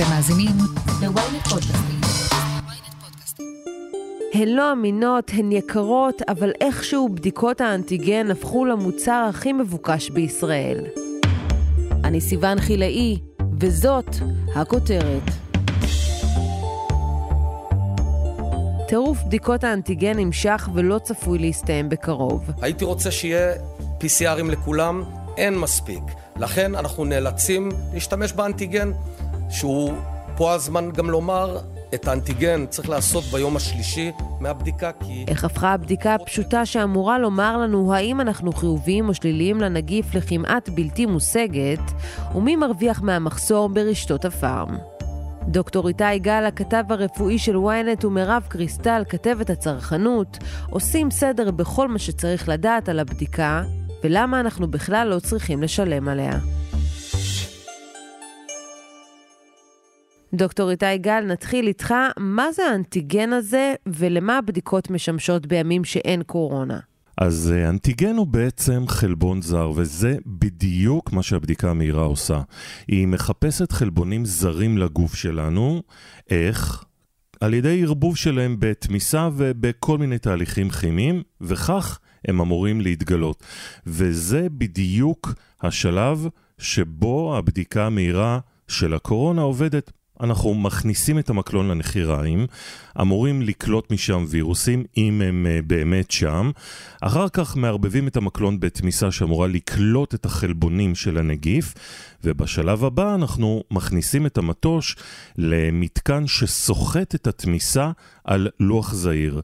אתם מאזינים ל-ynet פודקאסטים. הן לא אמינות, הן יקרות, אבל איכשהו בדיקות האנטיגן הפכו למוצר הכי מבוקש בישראל. אני סיון חילאי, וזאת הכותרת. טירוף בדיקות האנטיגן נמשך ולא צפוי להסתיים בקרוב. הייתי רוצה שיהיה PCRים לכולם, אין מספיק. לכן אנחנו נאלצים להשתמש באנטיגן, שהוא פה הזמן גם לומר, את האנטיגן צריך לעשות ביום השלישי מהבדיקה, כי... איך הפכה הבדיקה הפשוטה שאמורה לומר לנו האם אנחנו חיוביים או שליליים לנגיף לכמעט בלתי מושגת, ומי מרוויח מהמחסור ברשתות הפארם. דוקטור איתי גל, הכתב הרפואי של ynet, ומירב קריסטל, כתבת הצרכנות, עושים סדר בכל מה שצריך לדעת על הבדיקה, ולמה אנחנו בכלל לא צריכים לשלם עליה. דוקטור איתי גל, נתחיל איתך. מה זה האנטיגן הזה ולמה הבדיקות משמשות בימים שאין קורונה? אז אה, אנטיגן הוא בעצם חלבון זר, וזה בדיוק מה שהבדיקה המהירה עושה. היא מחפשת חלבונים זרים לגוף שלנו, איך? על ידי ערבוב שלהם בתמיסה ובכל מיני תהליכים כימיים, וכך הם אמורים להתגלות. וזה בדיוק השלב שבו הבדיקה המהירה של הקורונה עובדת. אנחנו מכניסים את המקלון לנחיריים, אמורים לקלוט משם וירוסים, אם הם uh, באמת שם. אחר כך מערבבים את המקלון בתמיסה שאמורה לקלוט את החלבונים של הנגיף, ובשלב הבא אנחנו מכניסים את המטוש למתקן שסוחט את התמיסה על לוח זעיר.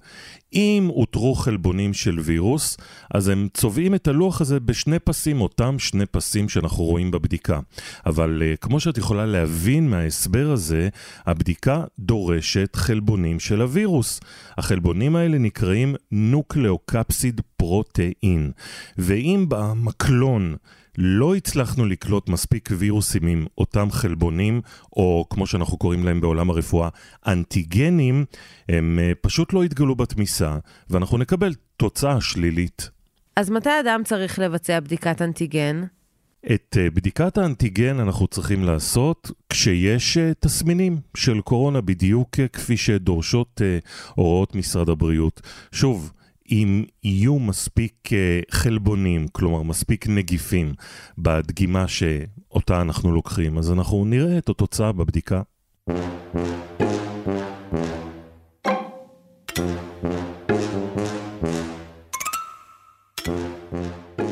אם אותרו חלבונים של וירוס, אז הם צובעים את הלוח הזה בשני פסים, אותם שני פסים שאנחנו רואים בבדיקה. אבל uh, כמו שאת יכולה להבין מההסבר הזה, הבדיקה דורשת חלבונים של הווירוס. החלבונים האלה נקראים נוקלאוקפסיד פרוטאין. ואם במקלון לא הצלחנו לקלוט מספיק וירוסים עם אותם חלבונים, או כמו שאנחנו קוראים להם בעולם הרפואה, אנטיגנים, הם אה, פשוט לא יתגלו בתמיסה, ואנחנו נקבל תוצאה שלילית. אז מתי אדם צריך לבצע בדיקת אנטיגן? את אה, בדיקת האנטיגן אנחנו צריכים לעשות כשיש אה, תסמינים של קורונה, בדיוק כפי שדורשות הוראות משרד הבריאות. שוב, אם יהיו מספיק אה, חלבונים, כלומר מספיק נגיפים בדגימה שאותה אנחנו לוקחים, אז אנחנו נראה את התוצאה בבדיקה.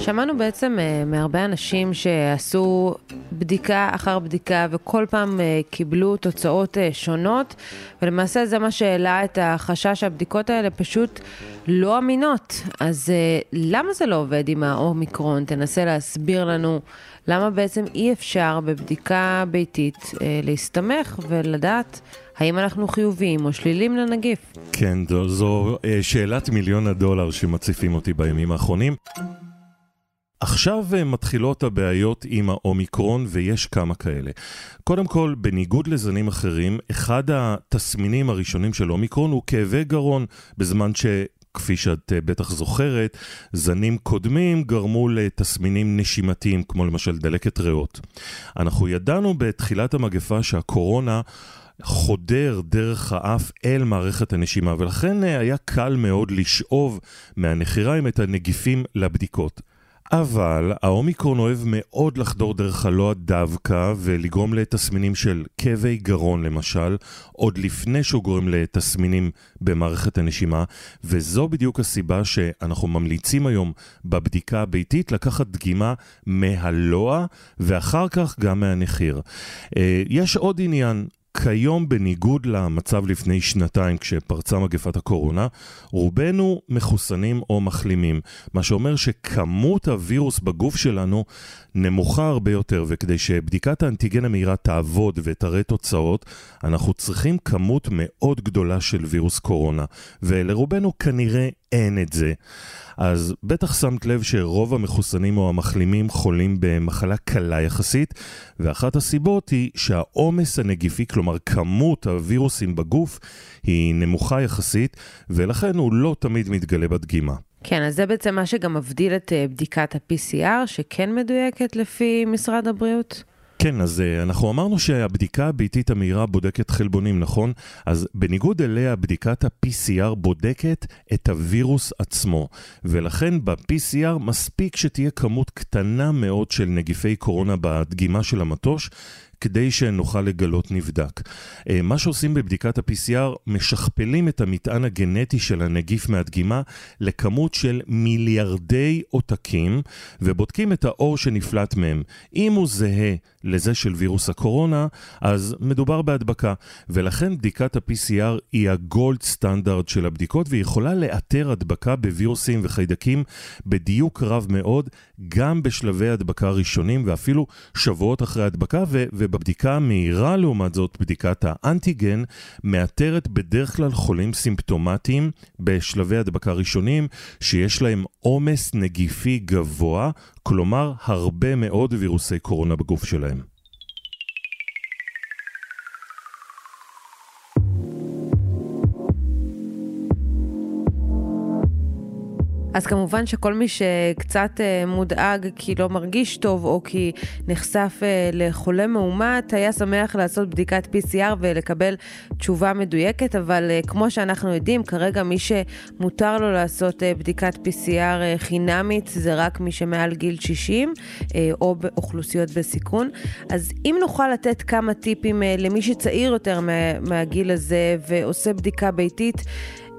שמענו בעצם uh, מהרבה אנשים שעשו בדיקה אחר בדיקה וכל פעם uh, קיבלו תוצאות uh, שונות, ולמעשה זה מה שהעלה את החשש שהבדיקות האלה פשוט לא אמינות. אז uh, למה זה לא עובד עם האומיקרון? תנסה להסביר לנו למה בעצם אי אפשר בבדיקה ביתית uh, להסתמך ולדעת האם אנחנו חיוביים או שלילים לנגיף. כן, זו, זו שאלת מיליון הדולר שמציפים אותי בימים האחרונים. עכשיו אה, מתחילות הבעיות עם האומיקרון ויש כמה כאלה. קודם כל, בניגוד לזנים אחרים, אחד התסמינים הראשונים של אומיקרון הוא כאבי גרון, בזמן ש... כפי שאת אה, בטח זוכרת, זנים קודמים גרמו לתסמינים נשימתיים, כמו למשל דלקת ריאות. אנחנו ידענו בתחילת המגפה שהקורונה חודר דרך האף אל מערכת הנשימה, ולכן אה, היה קל מאוד לשאוב מהנחיריים את הנגיפים לבדיקות. אבל האומיקרון אוהב מאוד לחדור דרך הלוע דווקא ולגרום לתסמינים של כאבי גרון למשל, עוד לפני שהוא גורם לתסמינים במערכת הנשימה, וזו בדיוק הסיבה שאנחנו ממליצים היום בבדיקה הביתית לקחת דגימה מהלוע ואחר כך גם מהנחיר. אה, יש עוד עניין. כיום, בניגוד למצב לפני שנתיים כשפרצה מגפת הקורונה, רובנו מחוסנים או מחלימים, מה שאומר שכמות הווירוס בגוף שלנו נמוכה הרבה יותר, וכדי שבדיקת האנטיגן המהירה תעבוד ותראה תוצאות, אנחנו צריכים כמות מאוד גדולה של וירוס קורונה, ולרובנו כנראה אין את זה. אז בטח שמת לב שרוב המחוסנים או המחלימים חולים במחלה קלה יחסית, ואחת הסיבות היא שהעומס הנגיפי, כלומר כמות הווירוסים בגוף, היא נמוכה יחסית, ולכן הוא לא תמיד מתגלה בדגימה. כן, אז זה בעצם מה שגם מבדיל את אה, בדיקת ה-PCR, שכן מדויקת לפי משרד הבריאות? כן, אז uh, אנחנו אמרנו שהבדיקה הביתית המהירה בודקת חלבונים, נכון? אז בניגוד אליה, בדיקת ה-PCR בודקת את הווירוס עצמו, ולכן ב-PCR מספיק שתהיה כמות קטנה מאוד של נגיפי קורונה בדגימה של המטוש, כדי שנוכל לגלות נבדק. אה, מה שעושים בבדיקת ה-PCR, משכפלים את המטען הגנטי של הנגיף מהדגימה לכמות של מיליארדי עותקים, ובודקים את האור שנפלט מהם. אם הוא זהה לזה של וירוס הקורונה, אז מדובר בהדבקה, ולכן בדיקת ה-PCR היא הגולד סטנדרט של הבדיקות, והיא יכולה לאתר הדבקה בווירוסים וחיידקים בדיוק רב מאוד, גם בשלבי הדבקה ראשונים, ואפילו שבועות אחרי הדבקה, ו- ובבדיקה המהירה לעומת זאת, בדיקת האנטיגן, מאתרת בדרך כלל חולים סימפטומטיים בשלבי הדבקה ראשונים, שיש להם עומס נגיפי גבוה, כלומר הרבה מאוד וירוסי קורונה בגוף שלהם. אז כמובן שכל מי שקצת אה, מודאג כי לא מרגיש טוב או כי נחשף אה, לחולה מאומת, היה שמח לעשות בדיקת PCR ולקבל תשובה מדויקת, אבל אה, כמו שאנחנו יודעים, כרגע מי שמותר לו לעשות בדיקת PCR חינמית זה רק מי שמעל גיל 60 או באוכלוסיות בסיכון. אז אם נוכל לתת כמה טיפים למי שצעיר יותר מהגיל הזה ועושה בדיקה ביתית,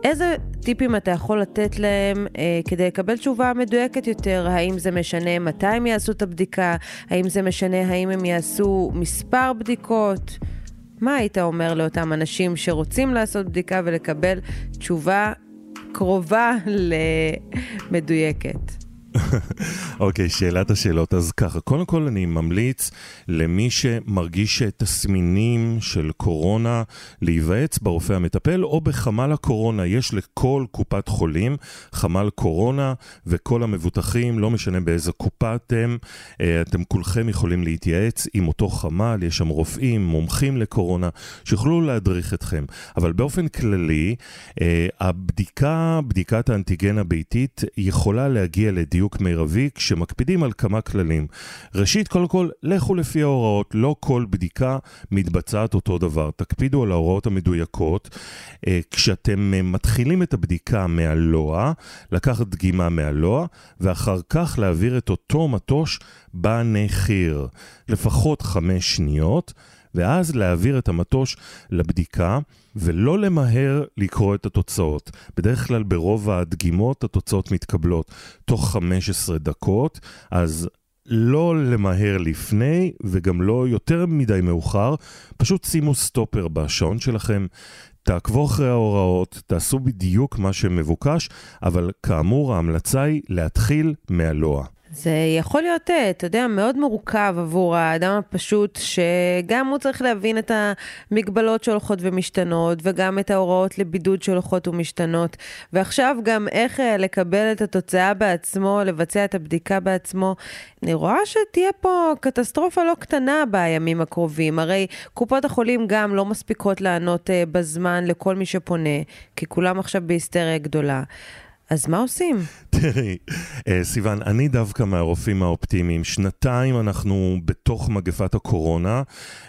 איזה טיפים אתה יכול לתת להם אה, כדי לקבל תשובה מדויקת יותר? האם זה משנה מתי הם יעשו את הבדיקה? האם זה משנה האם הם יעשו מספר בדיקות? מה היית אומר לאותם אנשים שרוצים לעשות בדיקה ולקבל תשובה קרובה למדויקת? אוקיי, okay, שאלת השאלות. אז ככה, קודם כל אני ממליץ למי שמרגיש תסמינים של קורונה להיוועץ ברופא המטפל או בחמ"ל הקורונה. יש לכל קופת חולים חמ"ל קורונה וכל המבוטחים, לא משנה באיזה קופה אתם, אה, אתם כולכם יכולים להתייעץ עם אותו חמ"ל, יש שם רופאים, מומחים לקורונה, שיוכלו להדריך אתכם. אבל באופן כללי, אה, הבדיקה, בדיקת האנטיגן הביתית יכולה להגיע לדיוק דיוק מרבי כשמקפידים על כמה כללים. ראשית, קודם כל, לכו לפי ההוראות, לא כל בדיקה מתבצעת אותו דבר. תקפידו על ההוראות המדויקות. אה, כשאתם אה, מתחילים את הבדיקה מהלוע, לקחת דגימה מהלוע, ואחר כך להעביר את אותו מטוש בנחיר. לפחות חמש שניות. ואז להעביר את המטוש לבדיקה, ולא למהר לקרוא את התוצאות. בדרך כלל ברוב הדגימות התוצאות מתקבלות תוך 15 דקות, אז לא למהר לפני וגם לא יותר מדי מאוחר, פשוט שימו סטופר בשעון שלכם, תעקבו אחרי ההוראות, תעשו בדיוק מה שמבוקש, אבל כאמור ההמלצה היא להתחיל מהלוע. זה יכול להיות, אה, אתה יודע, מאוד מורכב עבור האדם הפשוט, שגם הוא צריך להבין את המגבלות שהולכות ומשתנות, וגם את ההוראות לבידוד שהולכות ומשתנות, ועכשיו גם איך אה, לקבל את התוצאה בעצמו, לבצע את הבדיקה בעצמו. אני רואה שתהיה פה קטסטרופה לא קטנה בימים הקרובים. הרי קופות החולים גם לא מספיקות לענות אה, בזמן לכל מי שפונה, כי כולם עכשיו בהיסטריה גדולה. אז מה עושים? תראי, אה, סיוון, אני דווקא מהרופאים האופטימיים. שנתיים אנחנו בתוך מגפת הקורונה,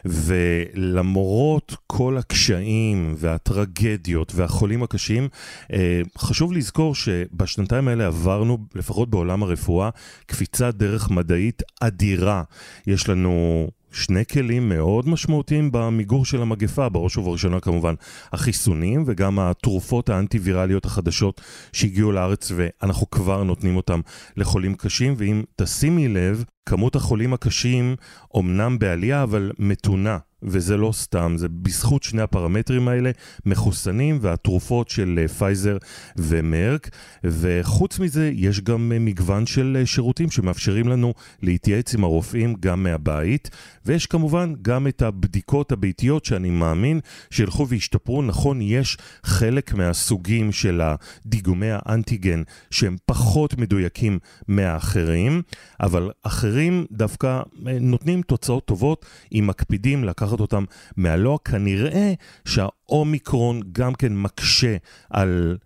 ולמרות כל הקשיים והטרגדיות והחולים הקשים, אה, חשוב לזכור שבשנתיים האלה עברנו, לפחות בעולם הרפואה, קפיצת דרך מדעית אדירה. יש לנו שני כלים מאוד משמעותיים במיגור של המגפה, בראש ובראשונה כמובן החיסונים וגם התרופות האנטיווירליות החדשות שהגיעו לארץ ואנחנו כבר נותנים אותם לחולים קשים, ואם תשימי לב, כמות החולים הקשים אומנם בעלייה אבל מתונה. וזה לא סתם, זה בזכות שני הפרמטרים האלה, מחוסנים והתרופות של אה, פייזר ומרק, וחוץ מזה יש גם אה, מגוון של אה, שירותים שמאפשרים לנו להתייעץ עם הרופאים גם מהבית, ויש כמובן גם את הבדיקות הביתיות שאני מאמין שילכו וישתפרו. נכון, יש חלק מהסוגים של הדיגומי האנטיגן שהם פחות מדויקים מהאחרים, אבל אחרים דווקא נותנים תוצאות טובות אם מקפידים לקחת לקחת אותם מהלוע, כנראה שהאומיקרון גם כן מקשה על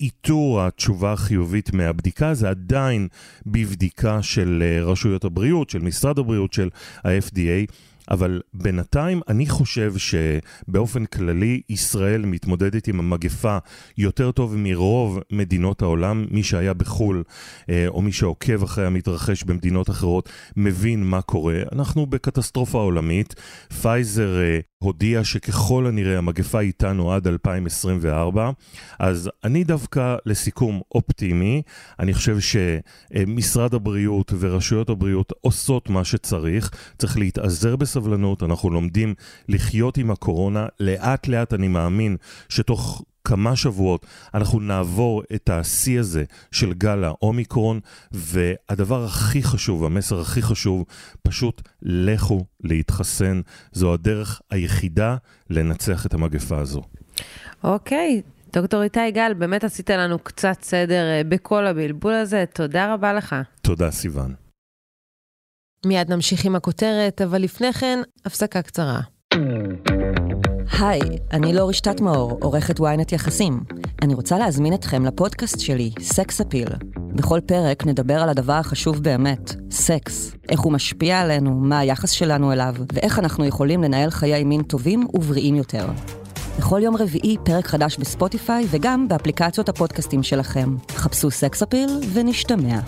איתור התשובה החיובית מהבדיקה, זה עדיין בבדיקה של רשויות הבריאות, של משרד הבריאות, של ה-FDA. אבל בינתיים אני חושב שבאופן כללי ישראל מתמודדת עם המגפה יותר טוב מרוב מדינות העולם. מי שהיה בחו"ל אה, או מי שעוקב אחרי המתרחש במדינות אחרות מבין מה קורה. אנחנו בקטסטרופה עולמית. פייזר אה, הודיע שככל הנראה המגפה איתנו עד 2024, אז אני דווקא לסיכום אופטימי, אני חושב שמשרד הבריאות ורשויות הבריאות עושות מה שצריך, צריך להתאזר בסבלנות, אנחנו לומדים לחיות עם הקורונה, לאט לאט אני מאמין שתוך כמה שבועות אנחנו נעבור את השיא הזה של גל האומיקרון, והדבר הכי חשוב, המסר הכי חשוב, פשוט לכו להתחסן. זו הדרך היחידה לנצח את המגפה הזו. אוקיי, דוקטור איתי גל, באמת עשית לנו קצת סדר אה, בכל הבלבול הזה, תודה רבה לך. תודה, סיון. מיד נמשיך עם הכותרת, אבל לפני כן, הפסקה קצרה. היי, אני לא רשתת מאור, עורכת ynet יחסים. אני רוצה להזמין אתכם לפודקאסט שלי, סקס אפיל. בכל פרק נדבר על הדבר החשוב באמת, סקס. איך הוא משפיע עלינו, מה היחס שלנו אליו, ואיך אנחנו יכולים לנהל חיי מין טובים ובריאים יותר. בכל יום רביעי פרק חדש בספוטיפיי וגם באפליקציות הפודקאסטים שלכם. חפשו סקס אפיל ונשתמע.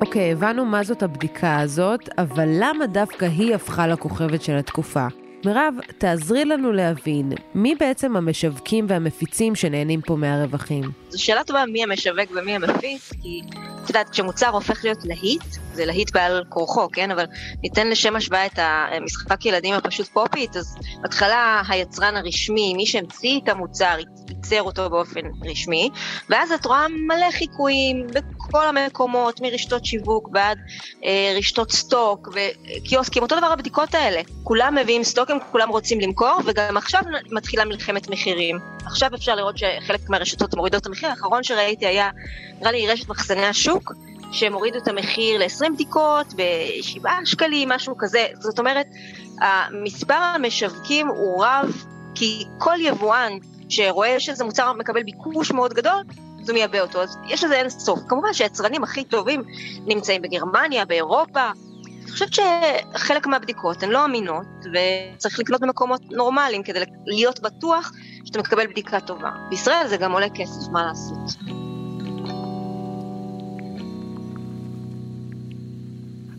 אוקיי, הבנו מה זאת הבדיקה הזאת, אבל למה דווקא היא הפכה לכוכבת של התקופה? מירב, תעזרי לנו להבין, מי בעצם המשווקים והמפיצים שנהנים פה מהרווחים? זו שאלה טובה מי המשווק ומי המפיץ, כי את יודעת, כשמוצר הופך להיות להיט, זה להיט בעל כורחו, כן? אבל ניתן לשם השוואה את המשחק ילדים הפשוט פופית, אז בהתחלה היצרן הרשמי, מי שהמציא את המוצר, ייצר אותו באופן רשמי, ואז את רואה מלא חיקויים בכל המקומות, מרשתות שיווק ועד אה, רשתות סטוק וקיוסקים, אותו דבר הבדיקות האלה. כולם מביאים סטוקים, כולם רוצים למכור, וגם עכשיו מתחילה מלחמת מחירים. עכשיו אפשר לראות שחלק מהרשתות מורידות את המחיר, האחרון שראיתי היה, נראה לי רשת מחסני השוק, שהם הורידו את המחיר ל-20 בדיקות ב-7 שקלים, משהו כזה. זאת אומרת, מספר המשווקים הוא רב, כי כל יבואן שרואה שזה מוצר מקבל ביקוש מאוד גדול, אז הוא מייבא אותו, אז יש לזה אין סוף. כמובן שהיצרנים הכי טובים נמצאים בגרמניה, באירופה. אני חושבת שחלק מהבדיקות הן לא אמינות, וצריך לקנות במקומות נורמליים כדי להיות בטוח שאתה מקבל בדיקה טובה. בישראל זה גם עולה כסף, מה לעשות.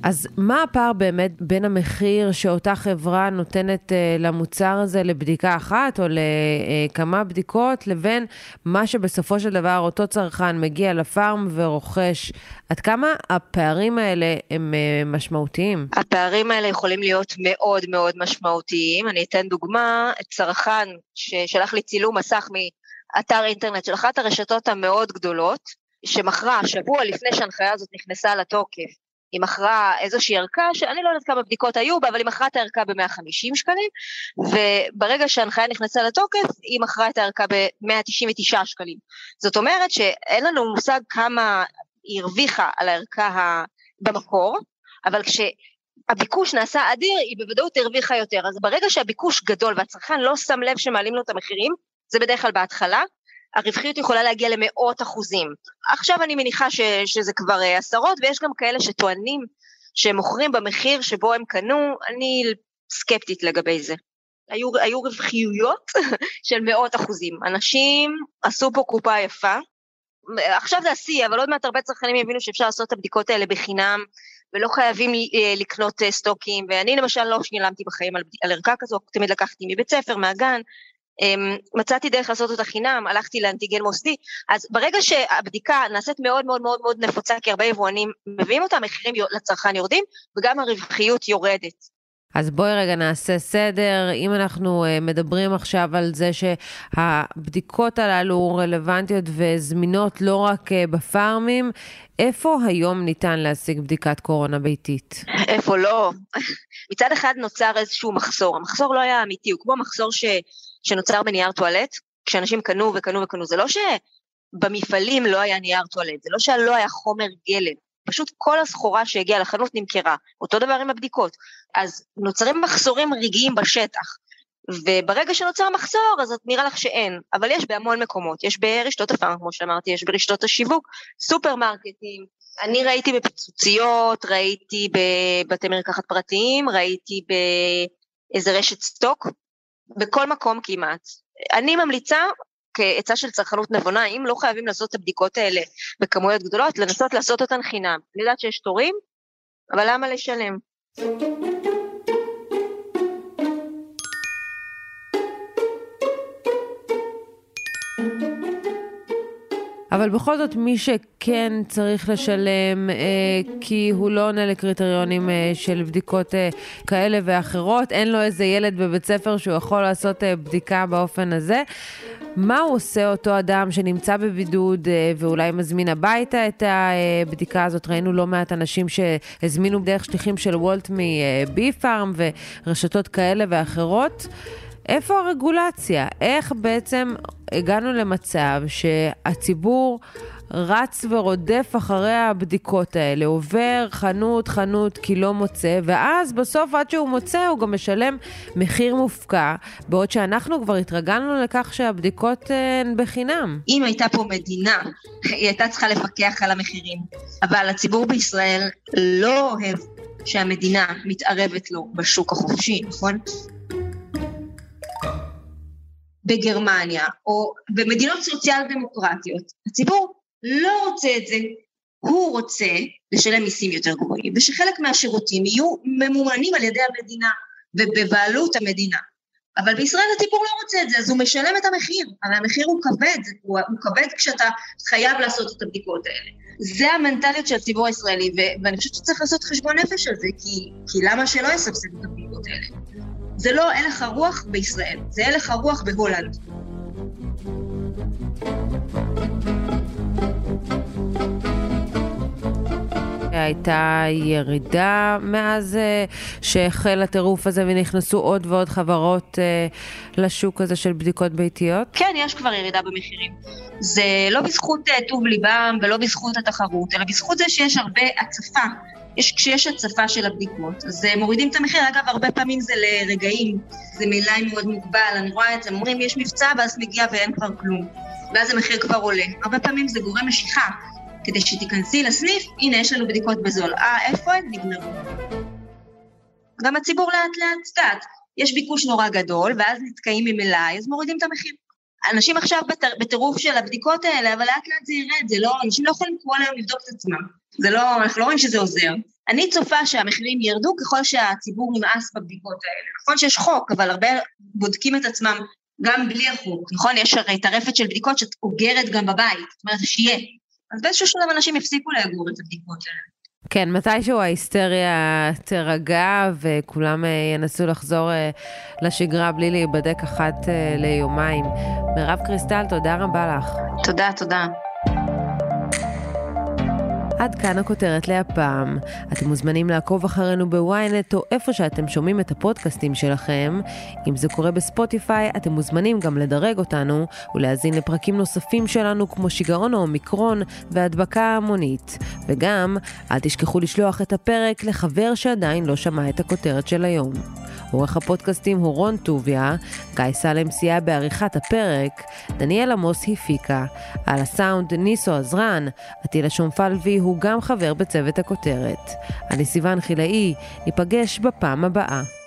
אז מה הפער באמת בין המחיר שאותה חברה נותנת uh, למוצר הזה לבדיקה אחת או לכמה בדיקות, לבין מה שבסופו של דבר אותו צרכן מגיע לפארם ורוכש? עד כמה הפערים האלה הם uh, משמעותיים? הפערים האלה יכולים להיות מאוד מאוד משמעותיים. אני אתן דוגמה, צרכן ששלח לי צילום מסך מאתר אינטרנט של אחת הרשתות המאוד גדולות, שמכרה שבוע לפני שההנחיה הזאת נכנסה לתוקף, היא מכרה איזושהי ערכה, שאני לא יודעת כמה בדיקות היו בה, אבל היא מכרה את הערכה ב-150 שקלים, וברגע שההנחיה נכנסה לתוקף, היא מכרה את הערכה ב-199 שקלים. זאת אומרת שאין לנו מושג כמה היא הרוויחה על הערכה במקור, אבל כשהביקוש נעשה אדיר, היא בוודאות הרוויחה יותר. אז ברגע שהביקוש גדול והצרכן לא שם לב שמעלים לו את המחירים, זה בדרך כלל בהתחלה, הרווחיות יכולה להגיע למאות אחוזים. עכשיו אני מניחה ש, שזה כבר uh, עשרות, ויש גם כאלה שטוענים שהם מוכרים במחיר שבו הם קנו, אני סקפטית לגבי זה. היו, היו רווחיות של מאות אחוזים. אנשים עשו פה קופה יפה. עכשיו זה השיא, אבל עוד מעט הרבה צרכנים יבינו שאפשר לעשות את הבדיקות האלה בחינם, ולא חייבים אה, לקנות אה, סטוקים, ואני למשל לא שילמתי בחיים על, על ערכה כזו, תמיד לקחתי מבית ספר, מהגן, מצאתי דרך לעשות אותה חינם, הלכתי לאנטיגן מוסדי, אז ברגע שהבדיקה נעשית מאוד מאוד מאוד מאוד נפוצה, כי הרבה יבואנים מביאים אותה, המחירים לצרכן יורדים, וגם הרווחיות יורדת. אז בואי רגע נעשה סדר. אם אנחנו uh, מדברים עכשיו על זה שהבדיקות הללו רלוונטיות וזמינות לא רק uh, בפארמים, איפה היום ניתן להשיג בדיקת קורונה ביתית? איפה לא? מצד אחד נוצר איזשהו מחסור. המחסור לא היה אמיתי, הוא כמו מחסור ש... שנוצר בנייר טואלט, כשאנשים קנו וקנו וקנו, זה לא שבמפעלים לא היה נייר טואלט, זה לא שלא היה חומר גלם. פשוט כל הסחורה שהגיעה לחנות נמכרה. אותו דבר עם הבדיקות. אז נוצרים מחסורים רגעיים בשטח. וברגע שנוצר מחסור, אז נראה לך שאין, אבל יש בהמון מקומות, יש ברשתות הפארם, כמו שאמרתי, יש ברשתות השיווק, סופרמרקטים, אני ראיתי בפיצוציות, ראיתי בבתי מרקחת פרטיים, ראיתי באיזה רשת סטוק, בכל מקום כמעט. אני ממליצה, כעצה של צרכנות נבונה, אם לא חייבים לעשות את הבדיקות האלה בכמויות גדולות, לנסות לעשות אותן חינם. אני יודעת שיש תורים, אבל למה לשלם? אבל בכל זאת, מי שכן צריך לשלם, אה, כי הוא לא עונה לקריטריונים אה, של בדיקות אה, כאלה ואחרות, אין לו איזה ילד בבית ספר שהוא יכול לעשות אה, בדיקה באופן הזה, מה הוא עושה אותו אדם שנמצא בבידוד אה, ואולי מזמין הביתה את הבדיקה הזאת? ראינו לא מעט אנשים שהזמינו דרך שליחים של וולט מבי פארם ורשתות כאלה ואחרות. איפה הרגולציה? איך בעצם הגענו למצב שהציבור רץ ורודף אחרי הבדיקות האלה, עובר חנות חנות כי לא מוצא, ואז בסוף עד שהוא מוצא הוא גם משלם מחיר מופקע, בעוד שאנחנו כבר התרגלנו לכך שהבדיקות אה, הן בחינם. אם הייתה פה מדינה, היא הייתה צריכה לפקח על המחירים, אבל הציבור בישראל לא אוהב שהמדינה מתערבת לו בשוק החופשי, נכון? בגרמניה, או במדינות סוציאל דמוקרטיות, הציבור לא רוצה את זה. הוא רוצה לשלם מיסים יותר גבוהים, ושחלק מהשירותים יהיו ממומנים על ידי המדינה ובבעלות המדינה. אבל בישראל הציבור לא רוצה את זה, אז הוא משלם את המחיר, אבל המחיר הוא כבד, הוא, הוא כבד כשאתה חייב לעשות את הבדיקות האלה. זה המנטליות של הציבור הישראלי, ו- ואני חושבת שצריך לעשות חשבון נפש על זה, כי, כי למה שלא יסבסד את הבדיקות האלה? זה לא הלך הרוח בישראל, זה הלך הרוח בהולנד. הייתה ירידה מאז אה, שהחל הטירוף הזה ונכנסו עוד ועוד חברות אה, לשוק הזה של בדיקות ביתיות? כן, יש כבר ירידה במחירים. זה לא בזכות אה, טוב ליבם ולא בזכות התחרות, אלא בזכות זה שיש הרבה הצפה יש, כשיש הצפה של הבדיקות, אז אה, מורידים את המחיר. אגב, הרבה פעמים זה לרגעים, זה מלאי מאוד מוגבל, אני רואה את זה, אומרים יש מבצע ואז מגיע ואין כבר כלום. ואז המחיר כבר עולה. הרבה פעמים זה גורם משיכה. כדי שתיכנסי לסניף, הנה יש לנו בדיקות בזול. אה, איפה הן? נגמרו. גם הציבור לאט לאט קצת. יש ביקוש נורא גדול, ואז נתקעים עם מלאי, אז מורידים את המחיר. אנשים עכשיו בטירוף של הבדיקות האלה, אבל לאט לאט זה ירד, זה לא, אנשים לא יכולים כל היום לבדוק את עצמם. זה לא, אנחנו לא רואים שזה עוזר. אני צופה שהמחירים ירדו ככל שהציבור נמאס בבדיקות האלה. נכון שיש חוק, אבל הרבה בודקים את עצמם גם בלי החוק. נכון? יש הרי טרפת של בדיקות שאת אוגרת גם בבית, זאת אומרת שיהיה. אז באיזשהו שלב אנשים יפסיקו לאגור את הבדיקות האלה. כן, מתישהו ההיסטריה תירגע וכולם אה, ינסו לחזור אה, לשגרה בלי להיבדק אחת אה, ליומיים. מירב קריסטל, תודה רבה לך. תודה, תודה. עד כאן הכותרת להפעם. אתם מוזמנים לעקוב אחרינו בוויינט או איפה שאתם שומעים את הפודקאסטים שלכם. אם זה קורה בספוטיפיי, אתם מוזמנים גם לדרג אותנו ולהאזין לפרקים נוספים שלנו כמו שיגעון האומיקרון והדבקה ההמונית. וגם, אל תשכחו לשלוח את הפרק לחבר שעדיין לא שמע את הכותרת של היום. עורך הפודקאסטים הוא רון טוביה, גיא סלם סייע בעריכת הפרק, דניאל עמוס הפיקה, על הסאונד ניסו עזרן, עטילה שומפלבי הוא גם חבר בצוות הכותרת. אני סיוון חילאי, ניפגש בפעם הבאה.